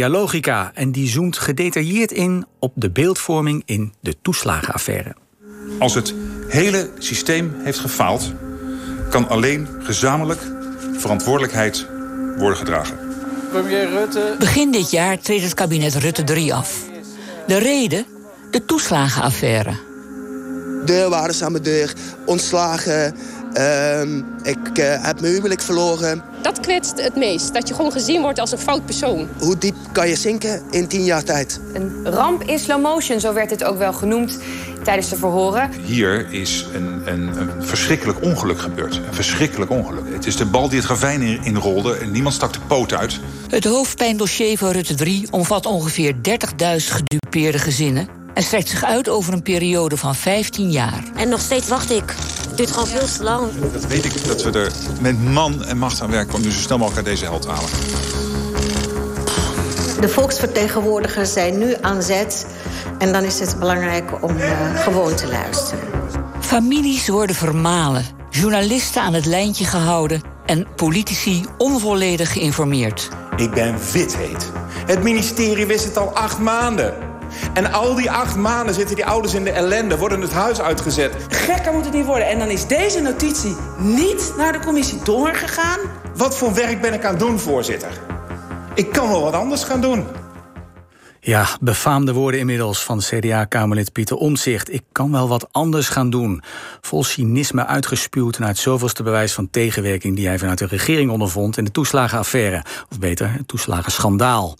Ja, logica. En die zoomt gedetailleerd in op de beeldvorming in de toeslagenaffaire. Als het hele systeem heeft gefaald, kan alleen gezamenlijk verantwoordelijkheid worden gedragen. Rutte. Begin dit jaar treedt het kabinet Rutte 3 af. De reden? De toeslagenaffaire. Aan mijn deur, ontslagen. Ehm, ik uh, heb mijn huwelijk verloren. Dat kwetst het meest, dat je gewoon gezien wordt als een fout persoon. Hoe diep kan je zinken in tien jaar tijd? Een ramp in slow motion, zo werd het ook wel genoemd tijdens de verhoren. Hier is een, een, een verschrikkelijk ongeluk gebeurd. Een verschrikkelijk ongeluk. Het is de bal die het ravijn inrolde en niemand stak de poot uit. Het hoofdpijndossier van Rutte 3 omvat ongeveer 30.000 gedupeerde gezinnen... en strekt zich uit over een periode van 15 jaar. En nog steeds wacht ik. Het duurt gewoon veel te lang. Dat weet ik, dat we er met man en macht aan werken... om dus zo snel mogelijk uit deze held te halen. De volksvertegenwoordigers zijn nu aan zet... en dan is het belangrijk om uh, gewoon te luisteren. Families worden vermalen, journalisten aan het lijntje gehouden... en politici onvolledig geïnformeerd. Ik ben heet. Het ministerie wist het al acht maanden. En al die acht maanden zitten die ouders in de ellende, worden het huis uitgezet. Gekker moet het niet worden. En dan is deze notitie niet naar de commissie doorgegaan. Wat voor werk ben ik aan het doen, voorzitter? Ik kan wel wat anders gaan doen. Ja, befaamde woorden inmiddels van CDA-Kamerlid Pieter Omtzigt. Ik kan wel wat anders gaan doen. Vol cynisme uitgespuwd naar het zoveelste bewijs van tegenwerking... die hij vanuit de regering ondervond in de toeslagenaffaire. Of beter, het toeslagenschandaal.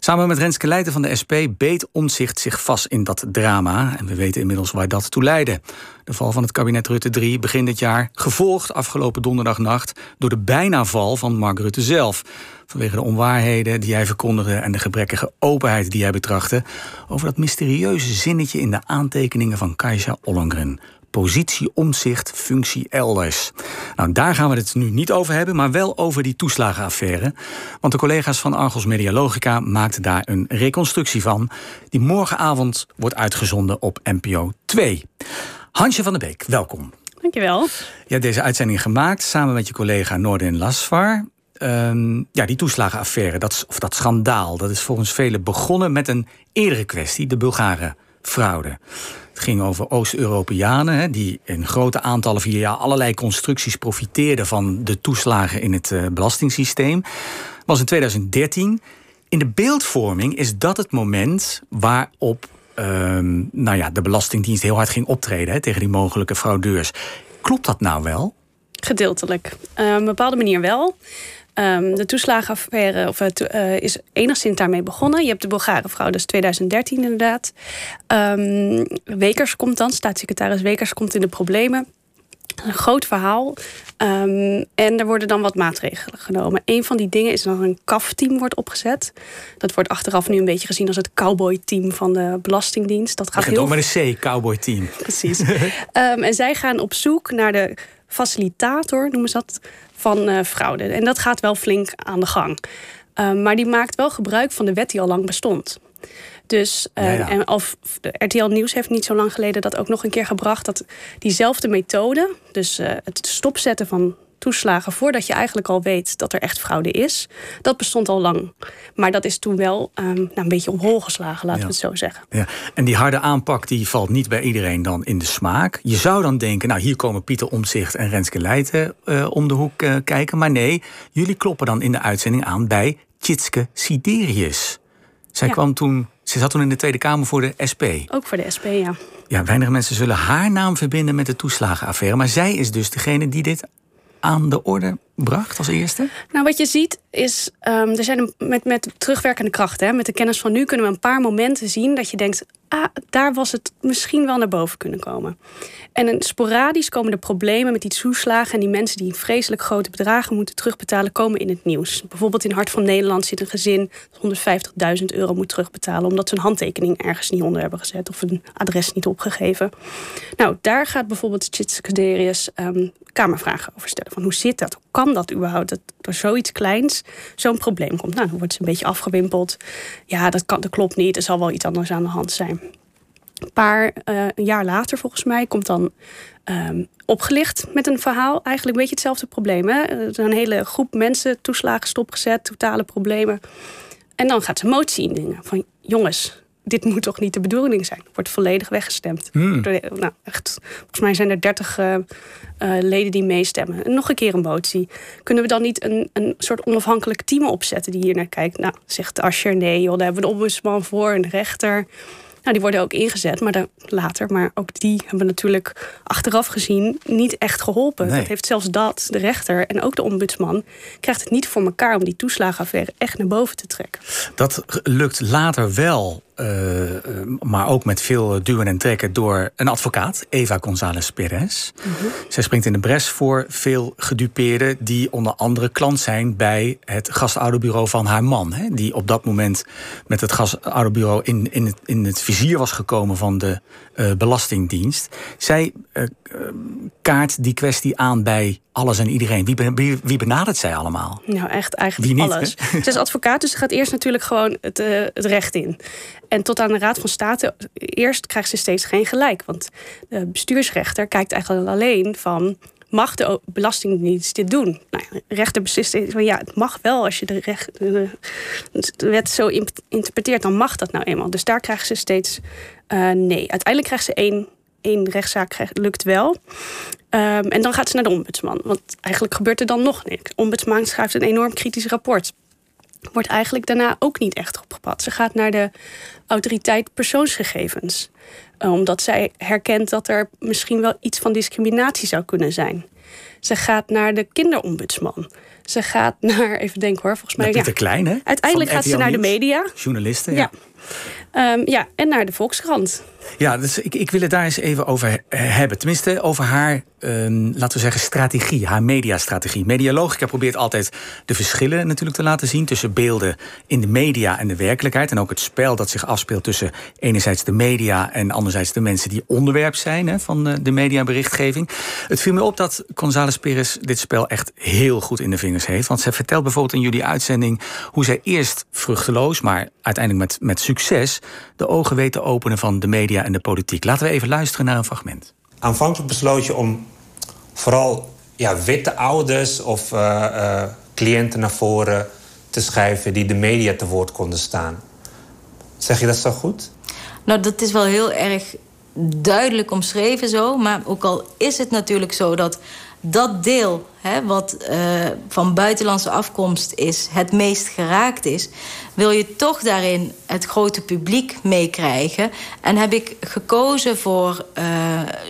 Samen met Renske Leijten van de SP beet Omzicht zich vast in dat drama. En we weten inmiddels waar dat toe leidde. De val van het kabinet Rutte 3 begin dit jaar... gevolgd afgelopen donderdagnacht door de bijna val van Mark Rutte zelf. Vanwege de onwaarheden die hij verkondigde... en de gebrekkige openheid die hij betrachtte... over dat mysterieuze zinnetje in de aantekeningen van Kajsa Ollongren positie, omzicht, functie elders. Nou, daar gaan we het nu niet over hebben, maar wel over die toeslagenaffaire. Want de collega's van Argos Medialogica maakten daar een reconstructie van, die morgenavond wordt uitgezonden op NPO 2. Hansje van der Beek, welkom. Dankjewel. Je hebt deze uitzending gemaakt samen met je collega Noordin Lasvar. Um, ja, die toeslagenaffaire, dat, of dat schandaal, dat is volgens velen begonnen met een eerdere kwestie, de Bulgaren fraude. Het ging over Oost-Europeanen die in grote aantallen via allerlei constructies profiteerden van de toeslagen in het uh, belastingssysteem. Was in 2013. In de beeldvorming is dat het moment waarop uh, nou ja, de Belastingdienst heel hard ging optreden tegen die mogelijke fraudeurs. Klopt dat nou wel? Gedeeltelijk. Op een bepaalde manier wel. Um, de toeslagenaffaire of, uh, is enigszins daarmee begonnen. Je hebt de Bulgarenvrouw, dus 2013 inderdaad. Um, Wekers komt dan, staatssecretaris Wekers komt in de problemen. Een groot verhaal. Um, en er worden dan wat maatregelen genomen. Een van die dingen is dat een CAF-team wordt opgezet. Dat wordt achteraf nu een beetje gezien als het cowboy-team van de Belastingdienst. Dat gaat heel... met een C, cowboy-team. Precies. en zij gaan op zoek naar de facilitator, noemen ze dat, van uh, fraude. En dat gaat wel flink aan de gang. Uh, maar die maakt wel gebruik van de wet die al lang bestond. Dus, uh, ja, En of RTL Nieuws heeft niet zo lang geleden dat ook nog een keer gebracht. Dat diezelfde methode, dus het stopzetten van toeslagen voordat je eigenlijk al weet dat er echt fraude is. Dat bestond al lang. Maar dat is toen wel um, nou, een beetje op hol geslagen, laten we het zo zeggen. Ja. En die harde aanpak die valt niet bij iedereen dan in de smaak. Je zou dan denken, nou hier komen Pieter Omzicht en Renske Leijten uh, om de hoek uh, kijken. Maar nee, jullie kloppen dan in de uitzending aan bij Tjitske Siderius. Zij kwam toen, ze zat toen in de Tweede Kamer voor de SP. Ook voor de SP, ja. Ja, weinig mensen zullen haar naam verbinden met de toeslagenaffaire. Maar zij is dus degene die dit aan de orde bracht als eerste? Nou, wat je ziet is, um, er zijn met, met terugwerkende kracht, met de kennis van nu kunnen we een paar momenten zien dat je denkt, ah, daar was het misschien wel naar boven kunnen komen. En sporadisch komen de problemen met die toeslagen en die mensen die vreselijk grote bedragen moeten terugbetalen, komen in het nieuws. Bijvoorbeeld in Hart van Nederland zit een gezin dat 150.000 euro moet terugbetalen omdat ze een handtekening ergens niet onder hebben gezet of een adres niet opgegeven. Nou, daar gaat bijvoorbeeld Chitskaderius um, ehm, kamervragen over stellen. Van hoe zit dat? Kan dat überhaupt? Dat door zoiets kleins zo'n probleem komt. Nou, dan wordt ze een beetje afgewimpeld. Ja, dat, kan, dat klopt niet. Er zal wel iets anders aan de hand zijn. Een paar uh, een jaar later, volgens mij, komt dan um, opgelicht met een verhaal. Eigenlijk een beetje hetzelfde probleem. Hè? Er een hele groep mensen toeslagen stopgezet, totale problemen. En dan gaat ze motie indienen. Van jongens, dit moet toch niet de bedoeling zijn? Wordt volledig weggestemd. Hmm. Door de- nou, echt, volgens mij zijn er 30 eh, eh, leden die meestemmen. En nog een keer een motie. Kunnen we dan niet een, een soort onafhankelijk team opzetten die hier naar kijkt? Nou, zegt Ascher, nee joh, daar hebben we de ombudsman voor, een rechter. Nou, die worden ook ingezet, maar dan later. Maar ook die hebben natuurlijk achteraf gezien niet echt geholpen. Nee. Dat heeft zelfs dat, de rechter en ook de ombudsman... krijgt het niet voor elkaar om die toeslagenaffaire echt naar boven te trekken. Dat lukt later wel, eh, eh, maar ook met veel duwen en trekken door een advocaat, Eva González Perez. Zij springt in de bres voor veel gedupeerden die onder andere klant zijn bij het gastouderbureau van haar man. Hè, die op dat moment met het gastouderbureau in, in, het, in het vizier was gekomen van de eh, Belastingdienst. Zij kaart die kwestie aan bij alles en iedereen. Wie, wie, wie benadert zij allemaal? Nou, echt eigenlijk niet, alles. hè? Ze is advocaat, dus ze gaat eerst natuurlijk gewoon het, het recht in. En tot aan de Raad van State, eerst krijgt ze steeds geen gelijk. Want de bestuursrechter kijkt eigenlijk alleen van... mag de Belastingdienst dit doen? Nou, de rechter beslist van ja, het mag wel als je de, recht, wet zo in- interpreteert... dan mag dat nou eenmaal. Dus daar krijgt ze steeds eh, nee. Uiteindelijk krijgt ze één, één rechtszaak, lukt wel... Ehm, en dan gaat ze naar de ombudsman. Want eigenlijk gebeurt er dan nog niks. De ombudsman schrijft een enorm kritisch rapport. Wordt eigenlijk daarna ook niet echt opgepakt. Ze gaat naar de autoriteit persoonsgegevens. Eh, omdat zij herkent dat er misschien wel iets van discriminatie zou kunnen zijn. Ze gaat naar de kinderombudsman. Ze gaat naar, even denken hoor, volgens mij. Pieter Klein, hè? Uiteindelijk gaat ze naar de media. Journalisten, Ja. Ehm, ja, en naar de Volkskrant. Ja, dus ik, ik wil het daar eens even over he- hebben. Tenminste, over haar, ehm, laten we zeggen, strategie, haar mediastrategie. Medialogica probeert altijd de verschillen natuurlijk te laten zien tussen beelden in de media en de werkelijkheid. En ook het spel dat zich afspeelt tussen enerzijds de media en anderzijds de mensen die onderwerp zijn hè, van eh, de mediaberichtgeving. Het viel me op dat Perez dit spel echt heel goed in de vingers heeft. Want zij vertelt bijvoorbeeld in jullie uitzending hoe zij eerst vruchteloos, maar uiteindelijk met, met succes, de ogen weet te openen van de media en de politiek. Laten we even luisteren naar een fragment. Aanvankelijk besloot je om vooral ja, witte ouders of eh, eh, cliënten naar voren te schrijven die de media te woord konden staan. Zeg je dat zo goed? Nou, dat is wel heel erg duidelijk omschreven zo. Maar ook al is het natuurlijk zo dat dat deel hè, wat eh, van buitenlandse afkomst is, het meest geraakt is, wil je toch daarin het grote publiek meekrijgen. En heb ik gekozen voor eh,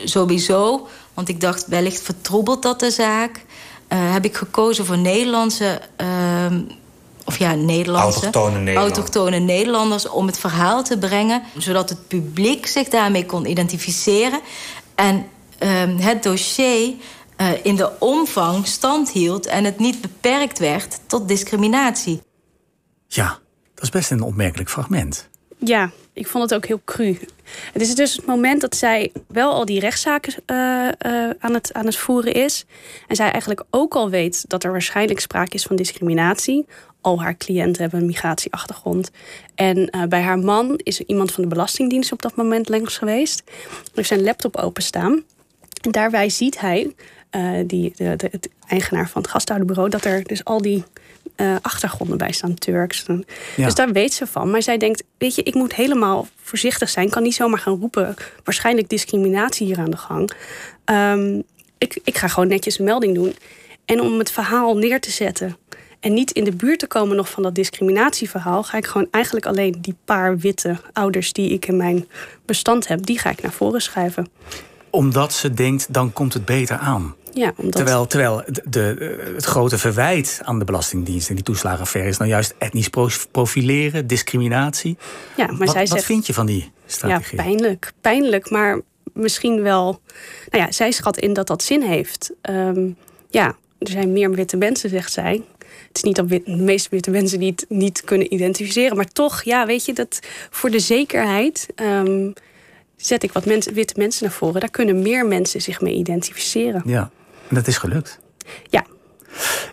sowieso, want ik dacht wellicht vertroebelt dat de zaak. eh, heb ik gekozen voor Nederlandse. ehm, of ja, Nederlandse. Autochtone Nederlanders. autochtone Nederlanders om het verhaal te brengen, zodat het publiek zich daarmee kon identificeren. En ehm, het dossier eh, in de omvang stand hield en het niet beperkt werd tot discriminatie. Ja, dat is best een opmerkelijk fragment. Ja, ik vond het ook heel cru. Het is dus het moment dat zij wel al die rechtszaken eh, eh, aan, het, aan het voeren is. En zij eigenlijk ook al weet dat er waarschijnlijk sprake is van discriminatie. Al haar cliënten hebben een migratieachtergrond. En eh, bij haar man is er iemand van de Belastingdienst op dat moment langs geweest. Heeft zijn laptop openstaan. En daarbij ziet hij, eh, die, de, de, het eigenaar van het gasthouderbureau, dat er dus al die eh, achtergronden bij staan, Turks. Ja. Dus daar weet ze van. Maar zij denkt, weet je, ik moet helemaal voorzichtig zijn. Ik kan niet zomaar gaan roepen, waarschijnlijk discriminatie hier aan de gang. Ehm, ik, ik ga gewoon netjes een melding doen. En om het verhaal neer te zetten en niet in de buurt te komen nog van dat discriminatieverhaal, ga ik gewoon eigenlijk alleen die paar witte ouders die ik in mijn bestand heb, die ga ik naar voren schuiven. Omdat ze denkt, dan komt het beter aan. Ja, omdat... Terwijl, terwijl de, de- het grote verwijt aan de Belastingdienst en die toeslagenaffaire is nou juist etnisch pro- profileren, discriminatie. Ja, maar wat, zij wat zegt- vind je van die strategie? Ja, pijnlijk. Pijnlijk, maar misschien wel. Nou ja, zij schat in dat dat zin heeft. Ehm, ja, er zijn meer witte mensen, zegt zij. Het is niet dat de meeste witte mensen die het niet kunnen identificeren. Maar toch, ja, weet je, dat voor de zekerheid ehm, zet ik wat mensen, witte mensen naar voren. Daar kunnen meer mensen zich mee identificeren. Ja, en dat is gelukt. Ja.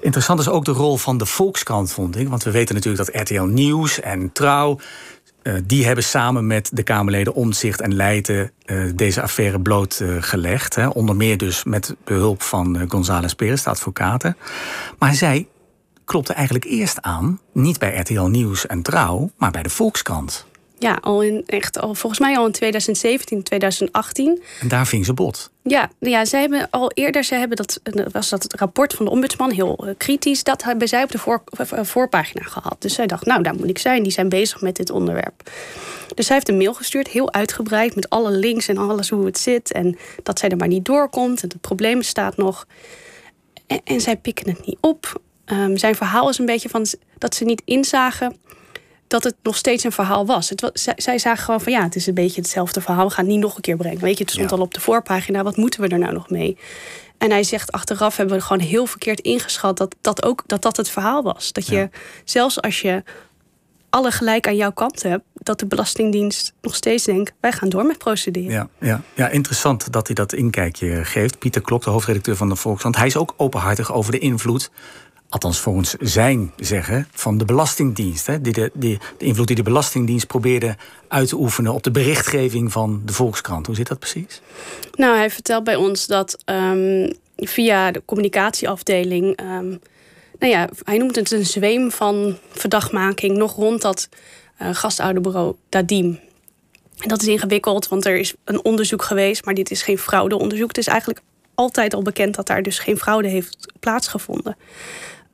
Interessant is ook de rol van de Volkskrant, vond ik. Want we weten natuurlijk dat RTL Nieuws en Trouw... eh, die hebben samen met de Kamerleden Omtzigt en Leijten... eh, deze affaire blootgelegd. Onder meer dus met behulp van eh, González Perez, de advocaten. Maar zij klopte eigenlijk eerst aan, niet bij RTL Nieuws en Trouw, maar bij de Volkskrant. Ja, al in echt al volgens mij al in 2017, 2018. En daar ving ze bot. Ja, ja, zij hebben al eerder, ze hebben dat, was dat het rapport van de ombudsman heel eh, kritisch. Dat hebben zij op de voor, eh, voorpagina gehad. Dus zij dacht, nou, daar moet ik zijn. Die zijn bezig met dit onderwerp. Dus zij heeft een mail gestuurd, heel uitgebreid, met alle links en alles hoe het zit. En dat zij er maar niet doorkomt. En het probleem bestaat nog. En, en zij pikken het niet op. Um, zijn verhaal is een beetje van dat ze niet inzagen dat het nog steeds een verhaal was. Het was zij, zij, zagen gewoon van ja, het is een beetje hetzelfde verhaal. We gaan het niet nog een keer brengen. Weet je, het stond al op de voorpagina. Wat moeten we er nou nog mee? En hij zegt achteraf hebben we gewoon heel verkeerd ingeschat dat dat ook dat dat het verhaal was. Dat je zelfs als je alle gelijk aan jouw kant hebt, dat de Belastingdienst nog steeds denkt: wij gaan door met procederen. Ja, ja, ja, interessant dat hij dat inkijkje geeft. Pieter Klok, de hoofdredacteur van de Volkskrant. Hij is ook openhartig over de invloed althans volgens zijn zeggen, van de Belastingdienst. Hè? Die de, die, de invloed die de Belastingdienst probeerde uit te oefenen op de berichtgeving van de Volkskrant. Hoe zit dat precies? Nou, hij vertelt bij ons dat um, via de communicatieafdeling. Um, nou ja, hij noemt het een zweem van verdachtmaking nog rond dat uh, gastouderbureau Dadim. En dat is ingewikkeld, want er is een onderzoek geweest, maar dit is geen fraudeonderzoek. Het is eigenlijk altijd al bekend dat daar dus geen fraude heeft plaatsgevonden.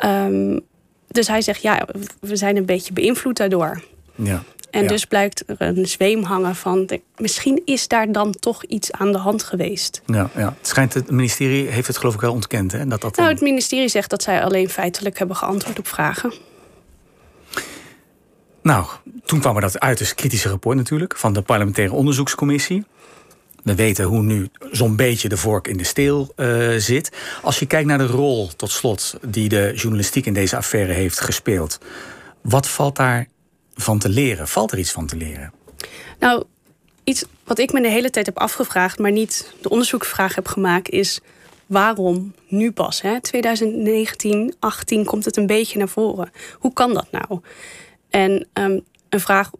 Um, dus hij zegt, ja, we zijn een beetje beïnvloed daardoor. Ja. En dus blijkt er een zweem hangen van... De, misschien is daar dan toch iets aan de hand geweest. Ja, ja. Het schijnt, het ministerie heeft het geloof ik wel ontkend. Hè? Dat dat nou, het ministerie zegt dat zij alleen feitelijk hebben geantwoord op vragen. Nou, toen kwam er dat uiterst kritische rapport natuurlijk... van de parlementaire onderzoekscommissie. We weten hoe nu zo'n beetje de vork in de steel uh, zit. Als je kijkt naar de rol, tot slot, die de journalistiek in deze affaire heeft gespeeld. Wat valt daar van te leren? Valt er iets van te leren? Nou, iets wat ik me de hele tijd heb afgevraagd, maar niet de onderzoeksvraag heb gemaakt, is waarom nu pas? Hè? 2019, 18 komt het een beetje naar voren. Hoe kan dat nou? En um, een vraag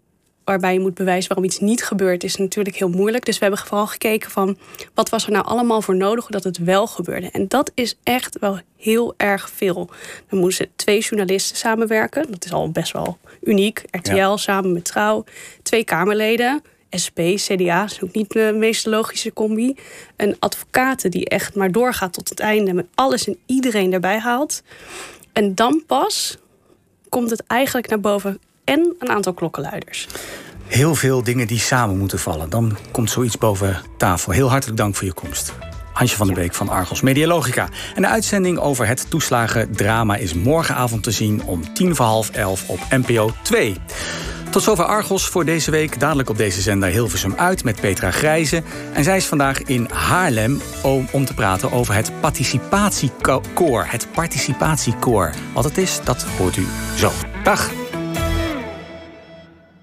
waarbij je moet bewijzen waarom iets niet gebeurt, is natuurlijk heel moeilijk. Dus we hebben vooral gekeken van wat was er nou allemaal voor nodig dat het wel gebeurde. En dat is echt wel heel erg veel. Dan moesten twee journalisten samenwerken. Dat is al best wel uniek. RTL samen met Trouw. Twee Kamerleden. SP, CDA, is ook niet de meest logische combi. Een advocaat die echt maar doorgaat tot het einde. Met alles en iedereen erbij haalt. En dan pas komt het eigenlijk naar boven en een aantal klokkenluiders. Heel veel dingen die samen moeten vallen. Dan komt zoiets boven tafel. Heel hartelijk dank voor je komst. Hansje van der Beek van Argos Medialogica. En de uitzending over het toeslagendrama is morgenavond te zien om tien voor half elf op NPO 2. Tot zover Argos voor deze week. Dadelijk op deze zender Hilversum uit met Petra Grijze. En zij is vandaag in Haarlem om, om te praten over het participatiekoor. Het participatiekoor. Wat het is, dat hoort u zo. Dag!